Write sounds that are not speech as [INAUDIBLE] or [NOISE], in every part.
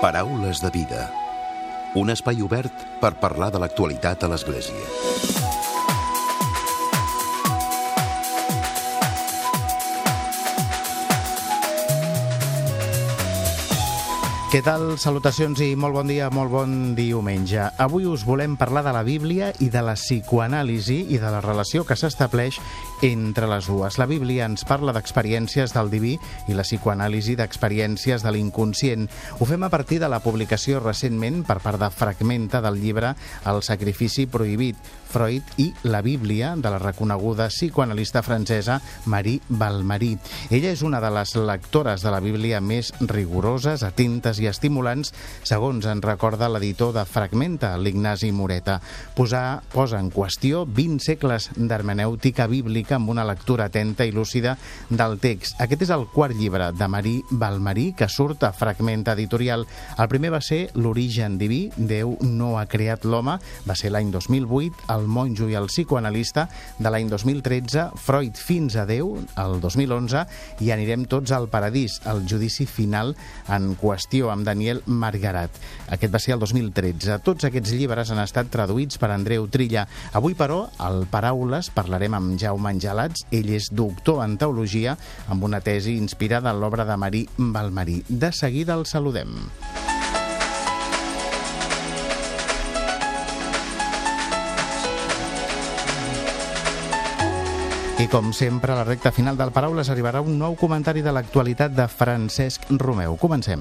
Paraules de vida. Un espai obert per parlar de l'actualitat a l'Església. Què tal? Salutacions i molt bon dia, molt bon diumenge. Avui us volem parlar de la Bíblia i de la psicoanàlisi i de la relació que s'estableix entre les dues. La Bíblia ens parla d'experiències del diví i la psicoanàlisi d'experiències de l'inconscient. Ho fem a partir de la publicació recentment per part de Fragmenta del llibre El sacrifici prohibit, Freud i la Bíblia de la reconeguda psicoanalista francesa Marie Balmarí. Ella és una de les lectores de la Bíblia més rigoroses, atentes i estimulants, segons en recorda l'editor de Fragmenta, l'Ignasi Moreta. Posar, posa en qüestió 20 segles d'hermenèutica bíblica amb una lectura atenta i lúcida del text. Aquest és el quart llibre de Marí Balmarí, que surt a Fragmenta Editorial. El primer va ser L'origen diví, Déu no ha creat l'home, va ser l'any 2008, el monjo i el psicoanalista de l'any 2013, Freud fins a Déu, el 2011, i anirem tots al paradís, el judici final en qüestió amb Daniel Margarat. Aquest va ser el 2013. Tots aquests llibres han estat traduïts per Andreu Trilla. Avui, però, al Paraules parlarem amb Jaume Angelats. Ell és doctor en teologia amb una tesi inspirada en l'obra de Marí Balmarí. De seguida el saludem. I com sempre, a la recta final del Paraules arribarà un nou comentari de l'actualitat de Francesc Romeu. Comencem.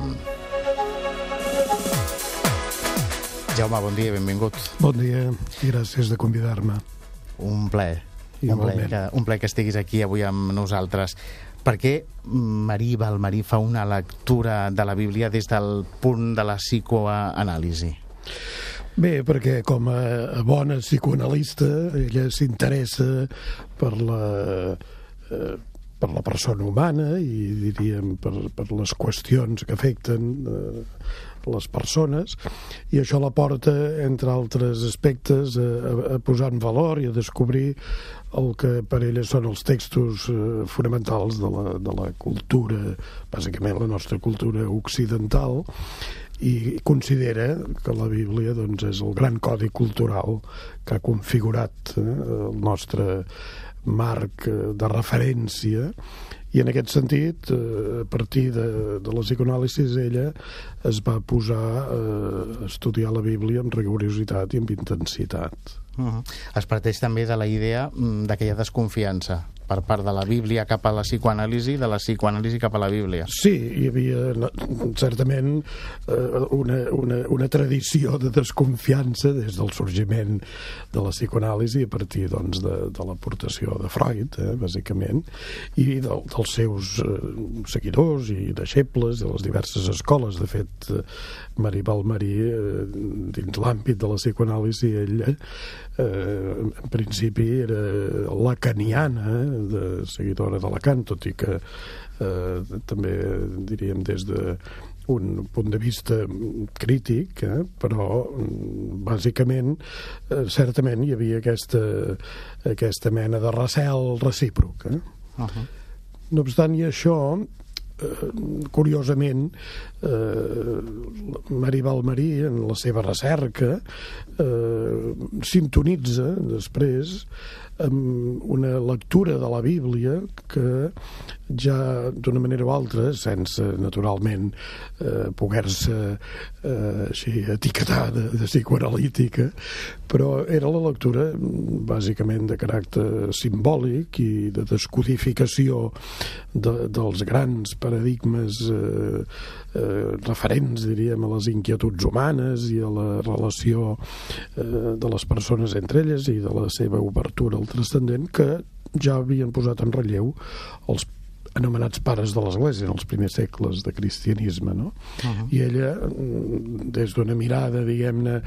Jaume, bon dia, benvingut. Bon dia i gràcies de convidar-me. Un plaer. Un plaer, que, un plaer que estiguis aquí avui amb nosaltres. Per què Marí Balmarí fa una lectura de la Bíblia des del punt de la psicoanàlisi? Bé, perquè com a bona psicoanalista ella s'interessa per la, eh, per la persona humana i diríem per, per les qüestions que afecten eh, les persones i això la porta, entre altres aspectes, a, a posar en valor i a descobrir el que per ella són els textos eh, fonamentals de la, de la cultura, bàsicament la nostra cultura occidental, i considera que la Bíblia doncs, és el gran codi cultural que ha configurat eh, el nostre marc eh, de referència i en aquest sentit, eh, a partir de, de la psicoanàlisi, ella es va posar eh, a estudiar la Bíblia amb rigorositat i amb intensitat. Uh -huh. Es parteix també de la idea mm, d'aquella desconfiança per part de la Bíblia cap a la psicoanàlisi, de la psicoanàlisi cap a la Bíblia. Sí, hi havia certament eh, una, una, una tradició de desconfiança des del sorgiment de la psicoanàlisi a partir doncs, de, de l'aportació de Freud, eh, bàsicament, i de, dels seus eh, seguidors i deixebles de les diverses escoles. De fet, eh, Maribel Marí, eh, dins l'àmbit de la psicoanàlisi, ella eh, en principi era lacaniana, eh, de seguidora d'Alacant, tot i que eh, també diríem des de un punt de vista crític, eh? però bàsicament, eh, certament hi havia aquesta, aquesta mena de recel recíproc. Eh? Uh -huh. No obstant i això, eh, curiosament, eh, Maribel Marí, en la seva recerca, eh, sintonitza després amb una lectura de la Bíblia que ja d'una manera o altra, sense naturalment eh, poder-se eh, així etiquetar de, de psicoanalítica, però era la lectura bàsicament de caràcter simbòlic i de descodificació de, dels grans paradigmes eh, eh, referents, diríem, a les inquietuds humanes i a la relació eh, de les persones entre elles i de la seva obertura al transcendent que ja havien posat en relleu els anomenats pares de l'Església en els primers segles de cristianisme, no? Uh -huh. I ella, mm, des d'una mirada, diguem-ne,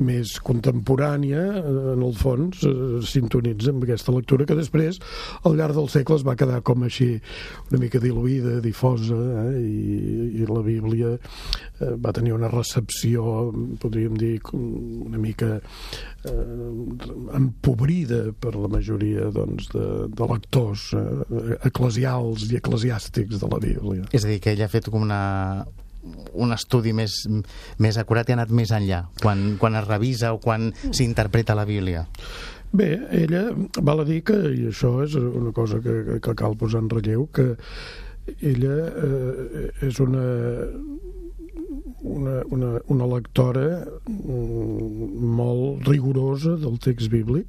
més contemporània, eh, en el fons, eh, sintonitza amb aquesta lectura que després, al llarg dels segles, va quedar com així una mica diluïda, difosa, eh? I, i la Bíblia eh, va tenir una recepció, podríem dir, una mica eh, empobrida per la majoria doncs, de, de lectors eh, eclesials i eclesiàstics de la Bíblia. És a dir, que ell ha fet com una un estudi més, més acurat i ha anat més enllà, quan, quan es revisa o quan s'interpreta la Bíblia? Bé, ella val a dir que, i això és una cosa que, que cal posar en relleu, que ella eh, és una una, una, una lectora mm, molt rigorosa del text bíblic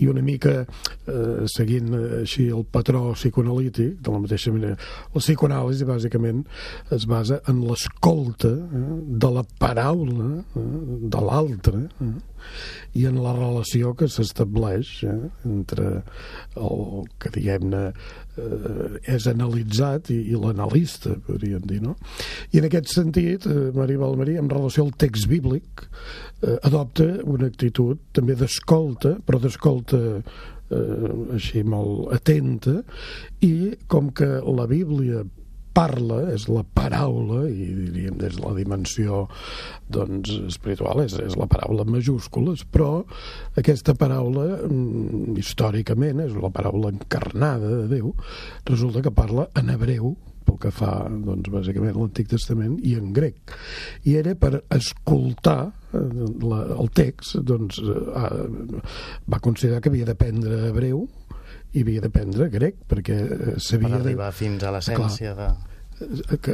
i una mica eh, seguint així el patró psicoanalític de la mateixa manera. La psicoanàlisi bàsicament es basa en l'escolta eh, de la paraula eh, de l'altre eh, i en la relació que s'estableix eh, entre el que diguem-ne eh, és analitzat i, i l'analista, podríem dir, no? I en aquest sentit, eh, Maria Valmarí, en relació al text bíblic, eh, adopta una actitud també d'escolta, però d'escolta eh, així molt atenta, i com que la Bíblia parla, és la paraula, i diríem des de la dimensió doncs, espiritual, és, és la paraula majúscules, però aquesta paraula, mm, històricament, és la paraula encarnada de Déu, resulta que parla en hebreu, pel que fa, doncs, bàsicament, l'Antic Testament i en grec. I era per escoltar eh, la, el text, doncs, eh, va considerar que havia d'aprendre hebreu, i havia d'aprendre grec, perquè eh, s'havia... Per arribar de... fins a l'essència de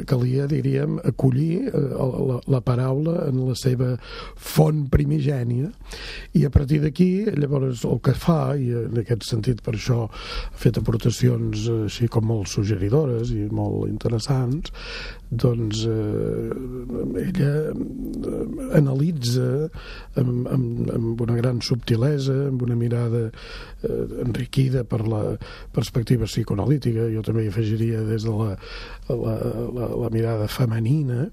calia, diríem, acollir eh, la, la paraula en la seva font primigènia. I a partir d'aquí, llavors, el que fa, i en aquest sentit per això ha fet aportacions eh, així com molt suggeridores i molt interessants, doncs eh, ella analitza amb, amb, amb una gran subtilesa, amb una mirada eh, enriquida per la perspectiva psicoanalítica, jo també hi afegiria des de la, la, la, la mirada femenina,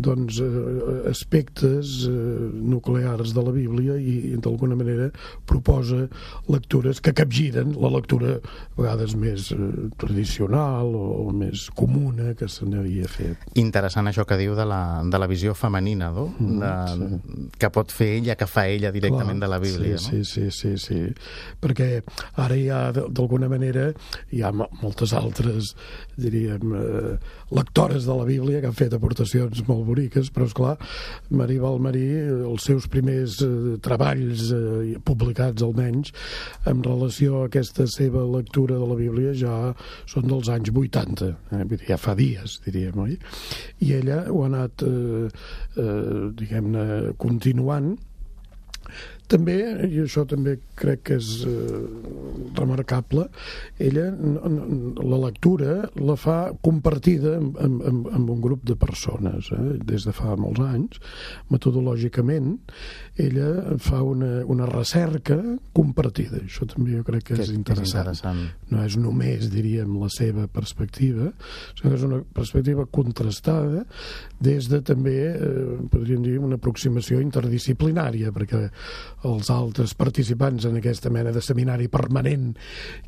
doncs, eh, aspectes eh, nuclears de la Bíblia i, d'alguna manera proposa lectures que capgiren la lectura a vegades més eh, tradicional o, o més comuna que se n'havia fet. Interessant això que diu de la, de la visió femenina, no? Mm, de, sí. Que pot fer ella, que fa ella directament Clar, de la Bíblia. Sí, no? sí, sí, sí, sí. Perquè ara hi ha, d'alguna manera, hi ha moltes altres, diríem, eh, lectores de la Bíblia que han fet aportacions molt boniques, però és clar, Maria Valmarí, els seus primers eh, treballs eh, publicats almenys en relació a aquesta seva lectura de la Bíblia ja són dels anys 80, eh? ja fa dies, diríem, oi? I ella ho ha anat, eh, eh, diguem-ne, continuant també, i això també crec que és eh, remarcable, ella la lectura la fa compartida amb, amb, amb un grup de persones, eh, des de fa molts anys. Metodològicament, ella fa una, una recerca compartida. Això també jo crec que, que és, interessant. és interessant. No és només, diríem, la seva perspectiva, sinó que és una perspectiva contrastada des de també, eh, podríem dir, una aproximació interdisciplinària, perquè els altres participants en aquesta mena de seminari permanent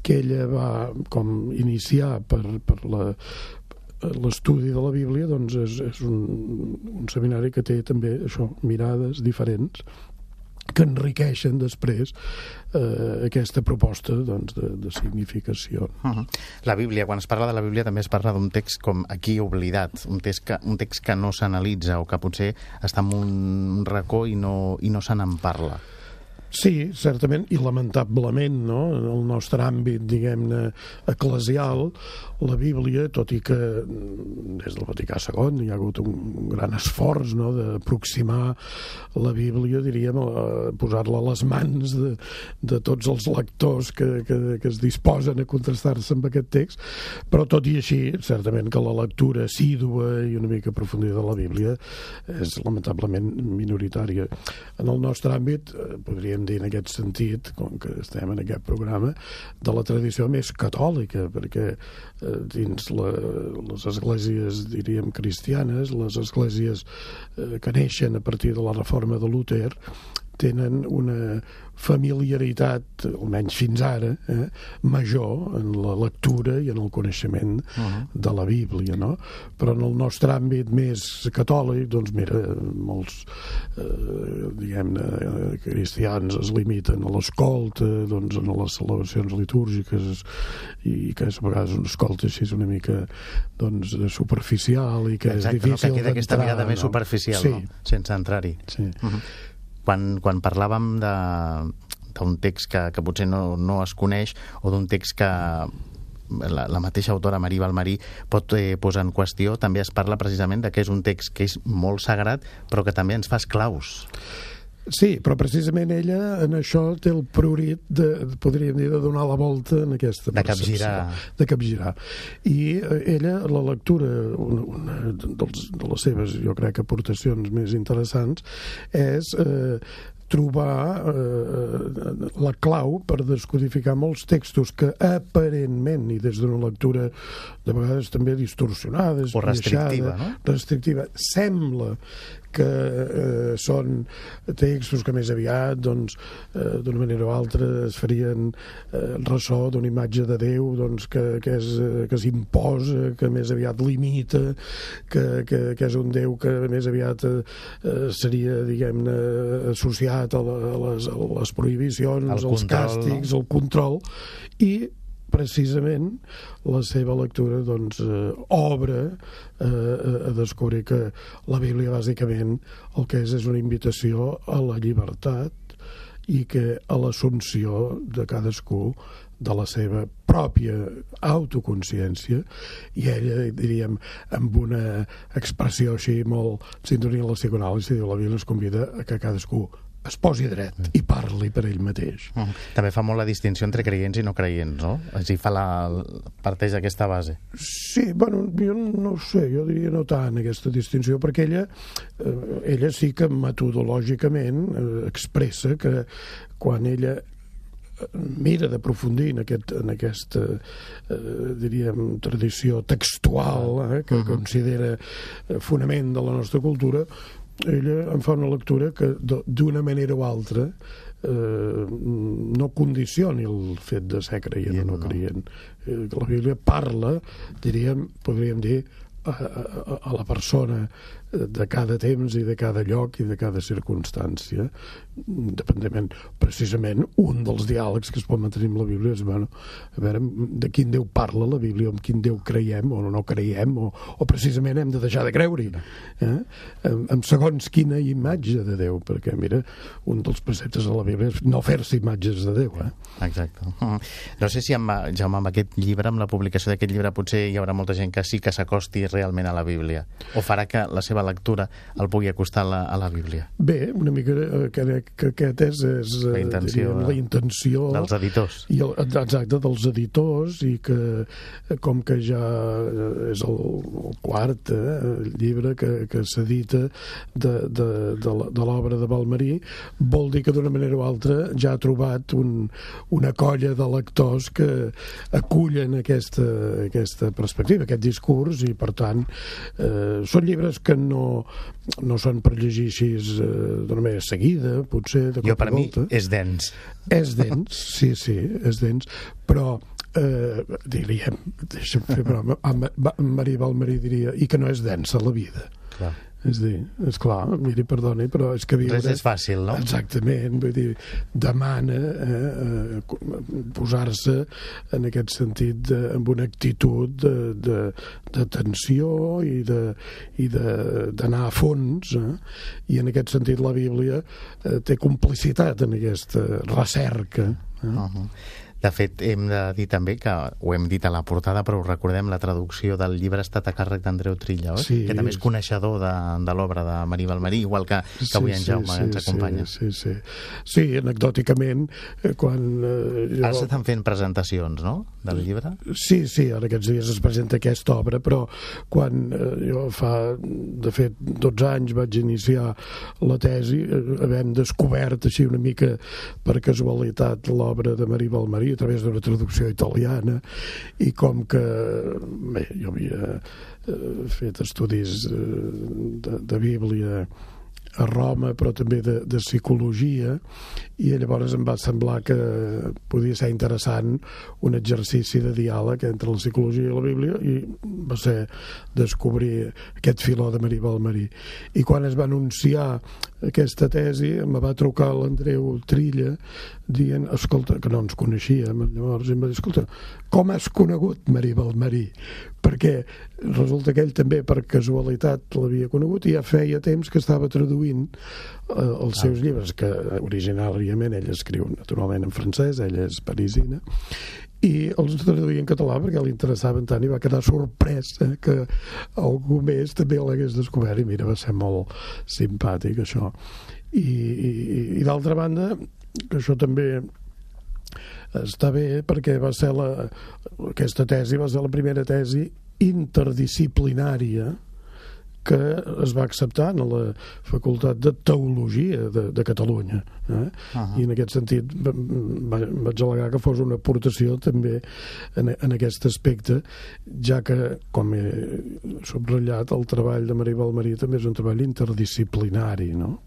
que ella va com iniciar per, per la l'estudi de la Bíblia doncs és, és un, un seminari que té també això, mirades diferents que enriqueixen després eh, aquesta proposta doncs, de, de significació. Uh -huh. La Bíblia, quan es parla de la Bíblia també es parla d'un text com aquí oblidat, un text que, un text que no s'analitza o que potser està en un racó i no, i no se n'en parla. Sí, certament, i lamentablement, no? en el nostre àmbit, diguem-ne, eclesial, la Bíblia, tot i que mm, des del Vaticà II hi ha hagut un gran esforç no? d'aproximar la Bíblia, diríem, posar-la a les mans de, de tots els lectors que, que, que es disposen a contrastar-se amb aquest text, però tot i així, certament que la lectura assídua i una mica aprofundida de la Bíblia és lamentablement minoritària. En el nostre àmbit, eh, podríem podríem dir en aquest sentit, com que estem en aquest programa, de la tradició més catòlica, perquè eh, dins la, les esglésies, diríem, cristianes, les esglésies eh, que neixen a partir de la reforma de Luther, tenen una familiaritat, almenys fins ara, eh, major en la lectura i en el coneixement uh -huh. de la Bíblia, no? Però en el nostre àmbit més catòlic, doncs mira, molts, eh, diguem-ne, cristians es limiten a l'escolta, doncs en les celebracions litúrgiques i que a vegades una escolta així una mica doncs, superficial i que Exacte, és difícil no? que queda aquesta mirada no? més superficial, sí. no? sense entrar-hi. Sí. Uh -huh quan, quan parlàvem de d'un text que, que potser no, no es coneix o d'un text que la, la mateixa autora Marí Balmarí pot eh, posar en qüestió, també es parla precisament de que és un text que és molt sagrat però que també ens fa esclaus. Sí, però precisament ella en això té el priorit de, podríem dir, de donar la volta en aquesta de capgirar. De capgirar. I eh, ella, la lectura, una, una dels, de les seves, jo crec, aportacions més interessants, és eh, trobar eh, la clau per descodificar molts textos que aparentment, i des d'una lectura de vegades també distorsionada, o restrictiva, no? restrictiva, sembla que eh, són textos que més aviat doncs, eh, d'una manera o altra es farien eh, ressò d'una imatge de Déu doncs, que, que, és, eh, que s'imposa, que més aviat limita, que, que, que és un Déu que més aviat eh, seria, diguem-ne, associat a, la, a, les, a les prohibicions, el als control, càstigs, no? al control, i precisament la seva lectura doncs, eh, obre eh, a descobrir que la Bíblia bàsicament el que és és una invitació a la llibertat i que a l'assumpció de cadascú de la seva pròpia autoconsciència. I ella, diríem, amb una expressió així molt sintonia a la psicoanàlisi, diu la Bíblia ens convida a que cadascú es posi dret i parli per ell mateix. -huh. També fa molt la distinció entre creients i no creients, no? És dir, fa la, parteix aquesta base. Sí, bueno, jo no ho sé, jo diria no tant aquesta distinció, perquè ella, eh, ella sí que metodològicament eh, expressa que quan ella mira d'aprofundir en, aquest, en aquesta eh, diríem tradició textual eh, que uh -huh. considera fonament de la nostra cultura ella em fa una lectura que d'una manera o altra eh, no condicioni el fet de ser creient o no, no creient. Eh, la Bíblia parla, diríem, podríem dir, a, a, a la persona de cada temps i de cada lloc i de cada circumstància independentment, precisament un dels diàlegs que es pot mantenir amb la Bíblia és bueno, a veure, de quin Déu parla la Bíblia, amb quin Déu creiem o no creiem, o, o precisament hem de deixar de creure-hi eh? en, en segons quina imatge de Déu perquè mira, un dels preceptes de la Bíblia és no fer-se imatges de Déu eh? Exacte. No sé si amb, Jaume, amb aquest llibre, amb la publicació d'aquest llibre potser hi haurà molta gent que sí que s'acosti realment a la Bíblia o farà que la seva lectura el pugui acostar a la, a la Bíblia? Bé, una mica eh, que que aquest és, és la eh, intenció, diríem, la intenció dels editors. i el, exacte, dels editors i que eh, com que ja eh, és el, el quart eh, el llibre que, que s'edita de, de, de, de l'obra de Balmarí vol dir que d'una manera o altra ja ha trobat un, una colla de lectors que acullen aquesta, aquesta perspectiva, aquest discurs i per tant eh, són llibres que no, no són per llegir així eh, d'una manera seguida potser de Jo per mi és dens. És dens, sí, sí, és dens, però eh, diríem, deixa'm fer broma, Maria Balmarí diria, i que no és densa la vida. Clar. És dir, és clar, miri, perdoni, però és que viure... Res és fàcil, no? Exactament, vull dir, demana eh, eh, posar-se en aquest sentit de, amb una actitud de, de, de tensió i d'anar a fons, eh? i en aquest sentit la Bíblia eh, té complicitat en aquesta recerca. Eh? Uh -huh. De fet, hem de dir també que ho hem dit a la portada, però recordem, la traducció del llibre ha estat a càrrec d'Andreu Trilla, oi? Sí, que també és coneixedor de, de l'obra de Marí Balmarí, igual que, que sí, avui en Jaume sí, ens acompanya. Sí, sí, sí. Sí, anecdòticament, eh, quan... Eh, jo... Ara s'estan fent presentacions, no?, del llibre? Sí, sí, ara aquests dies es presenta aquesta obra, però quan eh, jo fa, de fet, 12 anys vaig iniciar la tesi, eh, havem descobert així una mica per casualitat l'obra de Marí Balmarí a través d'una traducció italiana i com que bé, jo havia eh, fet estudis eh, de, de Bíblia a Roma, però també de, de psicologia, i llavors em va semblar que podia ser interessant un exercici de diàleg entre la psicologia i la Bíblia, i va ser descobrir aquest filó de Marí Balmarí. I quan es va anunciar aquesta tesi, em va trucar l'Andreu Trilla dient, escolta, que no ens coneixíem, llavors em va dir, escolta, com has conegut Marí Balmarí? Perquè resulta que ell també per casualitat l'havia conegut i ja feia temps que estava traduint eh, els seus ah. llibres, que originàriament ell escriu naturalment en francès, ella és parisina, i els traduïa en català perquè li interessaven tant i va quedar sorprès eh, que algú més també l'hagués descobert i mira, va ser molt simpàtic això i, i, i d'altra banda que això també està bé perquè va ser la, aquesta tesi va ser la primera tesi interdisciplinària que es va acceptar en la Facultat de Teologia de, de Catalunya. Eh? Uh -huh. I en aquest sentit va, vaig al·legar que fos una aportació també en, en aquest aspecte, ja que, com he subratllat, el treball de Maria Balmarí també és un treball interdisciplinari, no?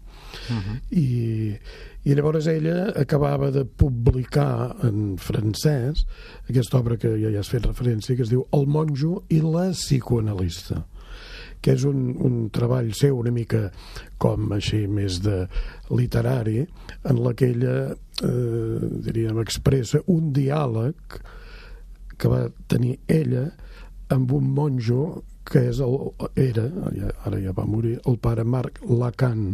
Uh -huh. I, i llavors ella acabava de publicar en francès aquesta obra que ja hi has fet referència, que es diu El monjo i la psicoanalista que és un, un treball seu una mica com així més de literari en la que ella eh, diríem expressa un diàleg que va tenir ella amb un monjo que és el, era, ara ja va morir, el pare Marc Lacan,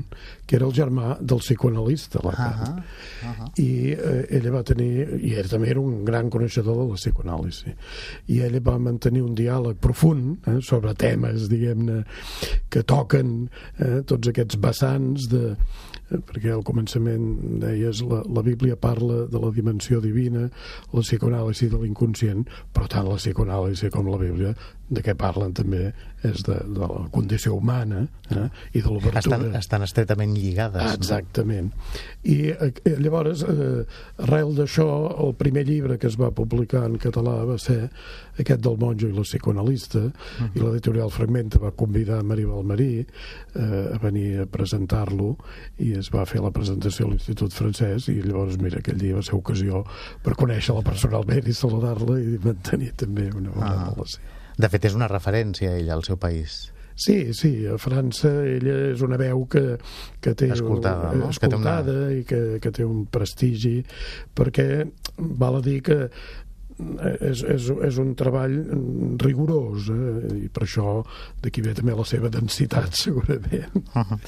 que era el germà del psicoanalista Lacan. Uh -huh, uh -huh. I eh, ella va tenir, i ell també era un gran coneixedor de la psicoanàlisi, i ella va mantenir un diàleg profund eh, sobre temes, diguem-ne, que toquen eh, tots aquests vessants de, perquè al començament deies la, la Bíblia parla de la dimensió divina, la psicoanàlisi de l'inconscient, però tant la psicoanàlisi com la Bíblia de què parlen també és de, de la condició humana eh, i de l'obertura. Estan, estan estretament lligades. Ah, exactament. I eh, llavors, eh, arrel d'això, el primer llibre que es va publicar en català va ser aquest del monjo i la psicoanalista, uh -huh. i l'editorial Fragmenta va convidar Maria Balmarí eh, a venir a presentar-lo i es va fer la presentació a l'Institut Francès i llavors, mira, aquell dia va ser ocasió per conèixer-la personalment i saludar-la i mantenir també una bona -huh. relació. De fet, és una referència, ella, al seu país. Sí, sí, a França ella és una veu que, que té escoltada, no? escoltada que té una... i que, que té un prestigi perquè val a dir que és, és, és un treball rigorós eh? i per això d'aquí ve també la seva densitat [LAUGHS] segurament uh -huh.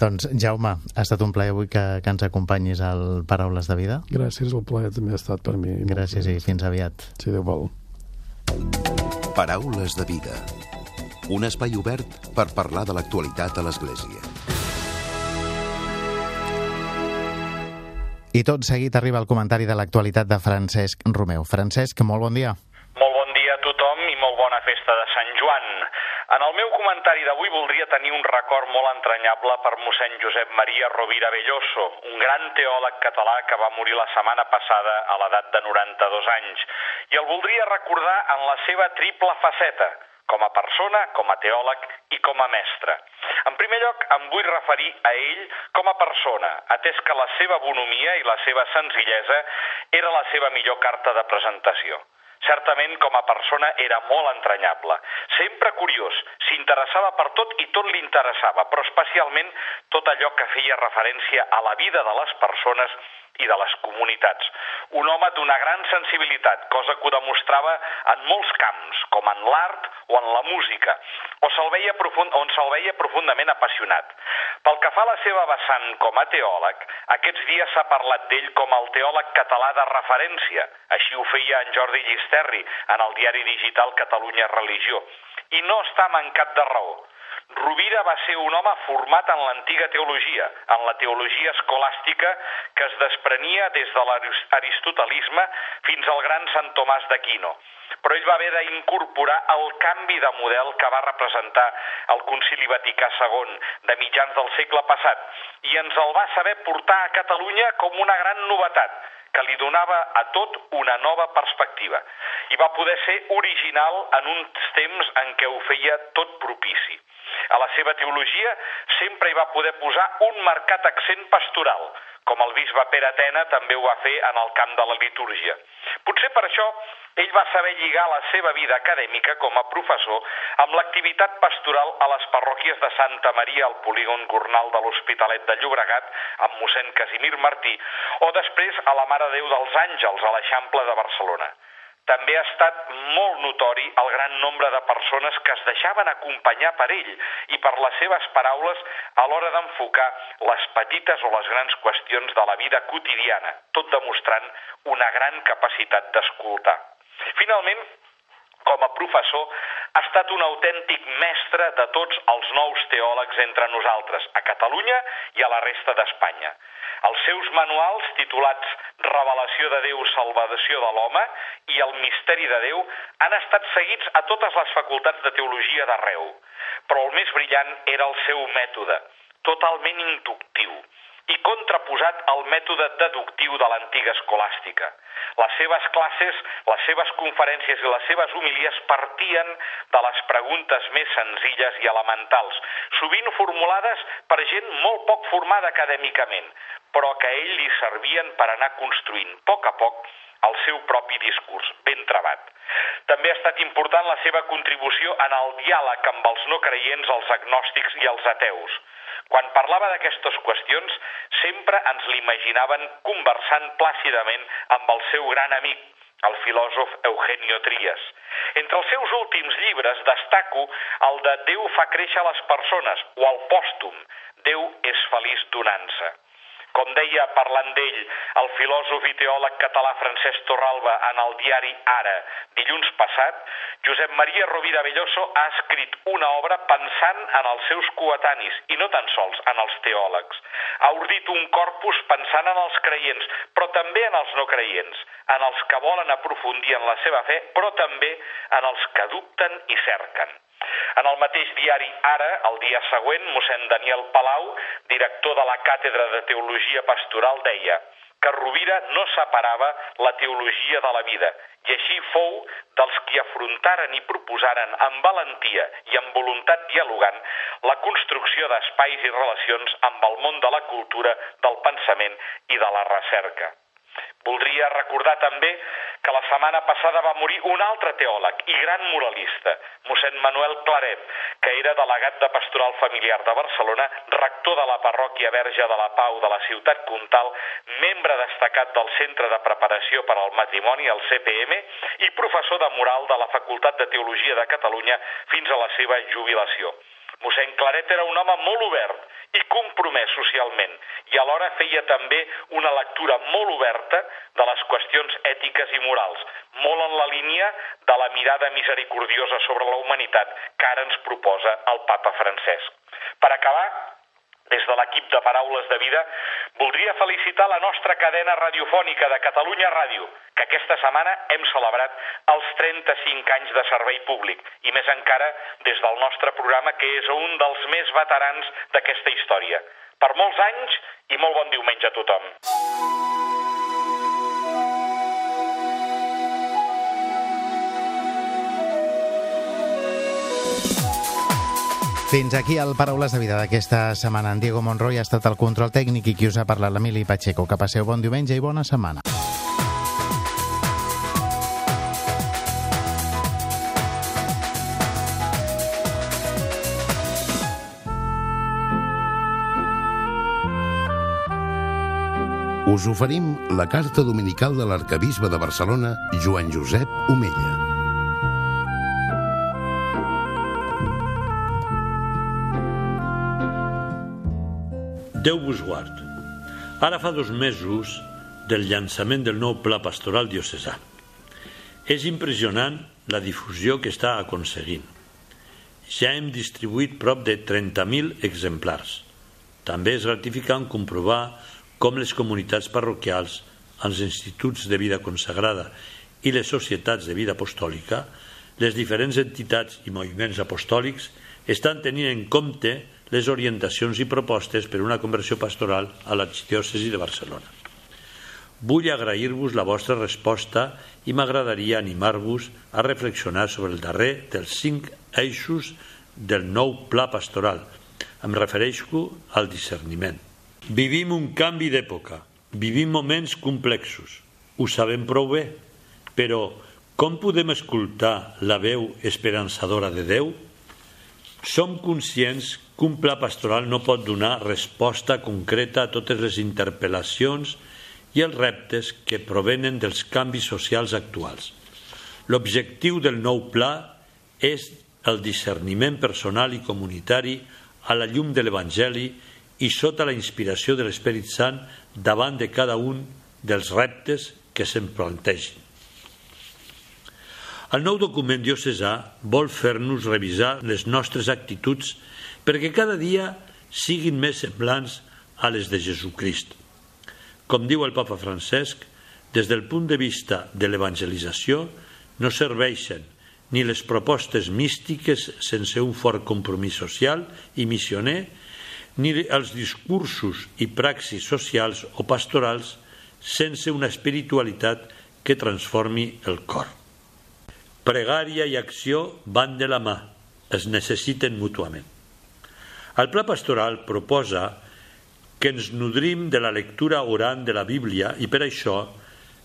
Doncs Jaume, ha estat un plaer avui que, que ens acompanyis al Paraules de Vida Gràcies, el plaer també ha estat per mi Gràcies i fins aviat Si Déu vol Paraules de vida. Un espai obert per parlar de l'actualitat a l'Església. I tot seguit arriba el comentari de l'actualitat de Francesc Romeu. Francesc, molt bon dia. Molt bon dia a tothom i molt bona festa de Sant Joan. En el meu comentari d'avui voldria tenir un record molt entranyable per mossèn Josep Maria Rovira Belloso, un gran teòleg català que va morir la setmana passada a l'edat de 92 anys. I el voldria recordar en la seva triple faceta, com a persona, com a teòleg i com a mestre. En primer lloc, em vull referir a ell com a persona, atès que la seva bonomia i la seva senzillesa era la seva millor carta de presentació. Certament, com a persona, era molt entranyable. Sempre curiós, s'interessava per tot i tot li interessava, però especialment tot allò que feia referència a la vida de les persones i de les comunitats. Un home d'una gran sensibilitat, cosa que ho demostrava en molts camps, com en l'art o en la música, o se'l veia profund, on se'l veia profundament apassionat. Pel que fa a la seva vessant com a teòleg, aquests dies s'ha parlat d'ell com el teòleg català de referència. Així ho feia en Jordi Llisterri en el diari digital Catalunya Religió. I no està mancat de raó. Rovira va ser un home format en l'antiga teologia, en la teologia escolàstica que es desprenia des de l'aristotelisme fins al gran Sant Tomàs d'Aquino. Però ell va haver d'incorporar el canvi de model que va representar el Concili Vaticà II de mitjans del segle passat i ens el va saber portar a Catalunya com una gran novetat, que li donava a tot una nova perspectiva i va poder ser original en uns temps en què ho feia tot propici. A la seva teologia sempre hi va poder posar un marcat accent pastoral, com el bisbe Pere Atena també ho va fer en el camp de la litúrgia. Potser per això ell va saber lligar la seva vida acadèmica com a professor amb l'activitat pastoral a les parròquies de Santa Maria al polígon Gornal de l'Hospitalet de Llobregat amb mossèn Casimir Martí o després a la Mare Déu dels Àngels a l'Eixample de Barcelona. També ha estat molt notori el gran nombre de persones que es deixaven acompanyar per ell i per les seves paraules a l'hora d'enfocar les petites o les grans qüestions de la vida quotidiana, tot demostrant una gran capacitat d'escoltar. Finalment, com a professor, ha estat un autèntic mestre de tots els nous teòlegs entre nosaltres, a Catalunya i a la resta d'Espanya. Els seus manuals, titulats Revelació de Déu, Salvació de l'Home i El Misteri de Déu, han estat seguits a totes les facultats de teologia d'arreu. Però el més brillant era el seu mètode, totalment inductiu, i contraposat al mètode deductiu de l'antiga escolàstica. Les seves classes, les seves conferències i les seves homilies partien de les preguntes més senzilles i elementals, sovint formulades per gent molt poc formada acadèmicament, però que a ell li servien per anar construint a poc a poc el seu propi discurs, ben trebat. També ha estat important la seva contribució en el diàleg amb els no creients, els agnòstics i els ateus. Quan parlava d'aquestes qüestions, sempre ens l'imaginaven conversant plàcidament amb el seu gran amic, el filòsof Eugenio Trías. Entre els seus últims llibres destaco el de Déu fa créixer les persones o el pòstum, Déu és feliç donant-se. Com deia, parlant d'ell, el filòsof i teòleg català Francesc Torralba en el diari Ara, dilluns passat, Josep Maria Rovira Belloso ha escrit una obra pensant en els seus coetanis, i no tan sols en els teòlegs. Ha ordit un corpus pensant en els creients, però també en els no creients, en els que volen aprofundir en la seva fe, però també en els que dubten i cerquen. En el mateix diari Ara, el dia següent, mossèn Daniel Palau, director de la Càtedra de Teologia Pastoral, deia que Rovira no separava la teologia de la vida i així fou dels qui afrontaren i proposaren amb valentia i amb voluntat dialogant la construcció d'espais i relacions amb el món de la cultura, del pensament i de la recerca. Voldria recordar també que la setmana passada va morir un altre teòleg i gran moralista, mossèn Manuel Claret, que era delegat de Pastoral Familiar de Barcelona, rector de la parròquia Verge de la Pau de la ciutat comtal, membre destacat del Centre de Preparació per al Matrimoni, el CPM, i professor de moral de la Facultat de Teologia de Catalunya fins a la seva jubilació. Mossèn Claret era un home molt obert i compromès socialment i alhora feia també una lectura molt oberta de les qüestions ètiques i morals, molt en la línia de la mirada misericordiosa sobre la humanitat que ara ens proposa el papa Francesc. Per acabar, des de l'equip de Paraules de Vida, voldria felicitar la nostra cadena radiofònica de Catalunya Ràdio, que aquesta setmana hem celebrat els 35 anys de servei públic, i més encara des del nostre programa, que és un dels més veterans d'aquesta història. Per molts anys i molt bon diumenge a tothom. Fins aquí el Paraules de Vida d'aquesta setmana. En Diego Monroy ha estat el control tècnic i qui us ha parlat l'Emili Pacheco. Que passeu bon diumenge i bona setmana. Us oferim la carta dominical de l'arcabisbe de Barcelona, Joan Josep Omella. Déu vos guard. Ara fa dos mesos del llançament del nou pla pastoral diocesà. És impressionant la difusió que està aconseguint. Ja hem distribuït prop de 30.000 exemplars. També és gratificant comprovar com les comunitats parroquials, els instituts de vida consagrada i les societats de vida apostòlica, les diferents entitats i moviments apostòlics estan tenint en compte les orientacions i propostes per una conversió pastoral a l'arxidiòcesi de Barcelona. Vull agrair-vos la vostra resposta i m'agradaria animar-vos a reflexionar sobre el darrer dels cinc eixos del nou pla pastoral. Em refereixo al discerniment. Vivim un canvi d'època, vivim moments complexos, ho sabem prou bé, però com podem escoltar la veu esperançadora de Déu? Som conscients que un pla pastoral no pot donar resposta concreta a totes les interpel·lacions i els reptes que provenen dels canvis socials actuals. L'objectiu del nou pla és el discerniment personal i comunitari a la llum de l'Evangeli i sota la inspiració de l'Esperit Sant davant de cada un dels reptes que se'n plantegin. El nou document diocesà vol fer-nos revisar les nostres actituds perquè cada dia siguin més semblants a les de Jesucrist. Com diu el papa Francesc, des del punt de vista de l'evangelització no serveixen ni les propostes místiques sense un fort compromís social i missioner, ni els discursos i praxis socials o pastorals sense una espiritualitat que transformi el cor. Pregària i acció van de la mà, es necessiten mútuament. El pla pastoral proposa que ens nodrim de la lectura orant de la Bíblia i per això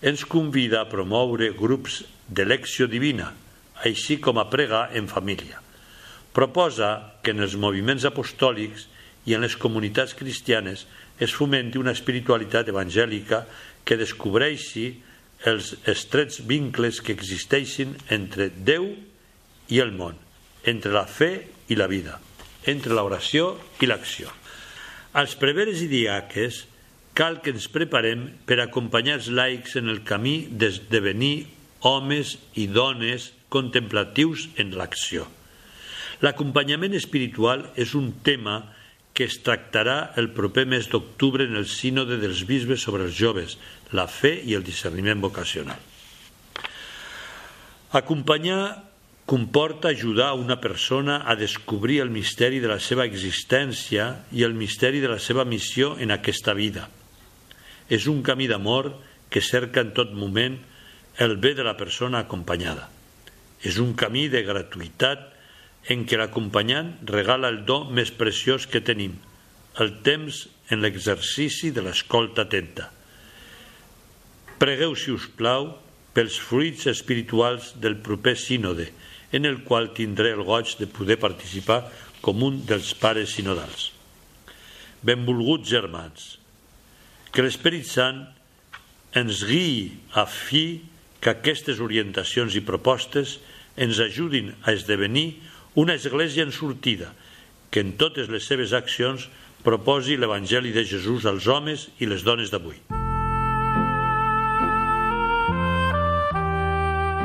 ens convida a promoure grups d'elecció divina, així com a pregar en família. Proposa que en els moviments apostòlics i en les comunitats cristianes es fomenti una espiritualitat evangèlica que descobreixi els estrets vincles que existeixin entre Déu i el món, entre la fe i la vida, entre l'oració i l'acció. Als preveres i diaques cal que ens preparem per acompanyar els laics en el camí d'esdevenir homes i dones contemplatius en l'acció. L'acompanyament espiritual és un tema que es tractarà el proper mes d'octubre en el sínode dels bisbes sobre els joves, la fe i el discerniment vocacional. Acompanyar comporta ajudar una persona a descobrir el misteri de la seva existència i el misteri de la seva missió en aquesta vida. És un camí d'amor que cerca en tot moment el bé de la persona acompanyada. És un camí de gratuïtat en què l'acompanyant regala el do més preciós que tenim, el temps en l'exercici de l'escolta atenta. Pregueu, si us plau, pels fruits espirituals del proper sínode, en el qual tindré el goig de poder participar com un dels pares sinodals. Benvolguts germans, que l'Esperit Sant ens guiï a fi que aquestes orientacions i propostes ens ajudin a esdevenir una església en sortida, que en totes les seves accions proposi l'Evangeli de Jesús als homes i les dones d'avui.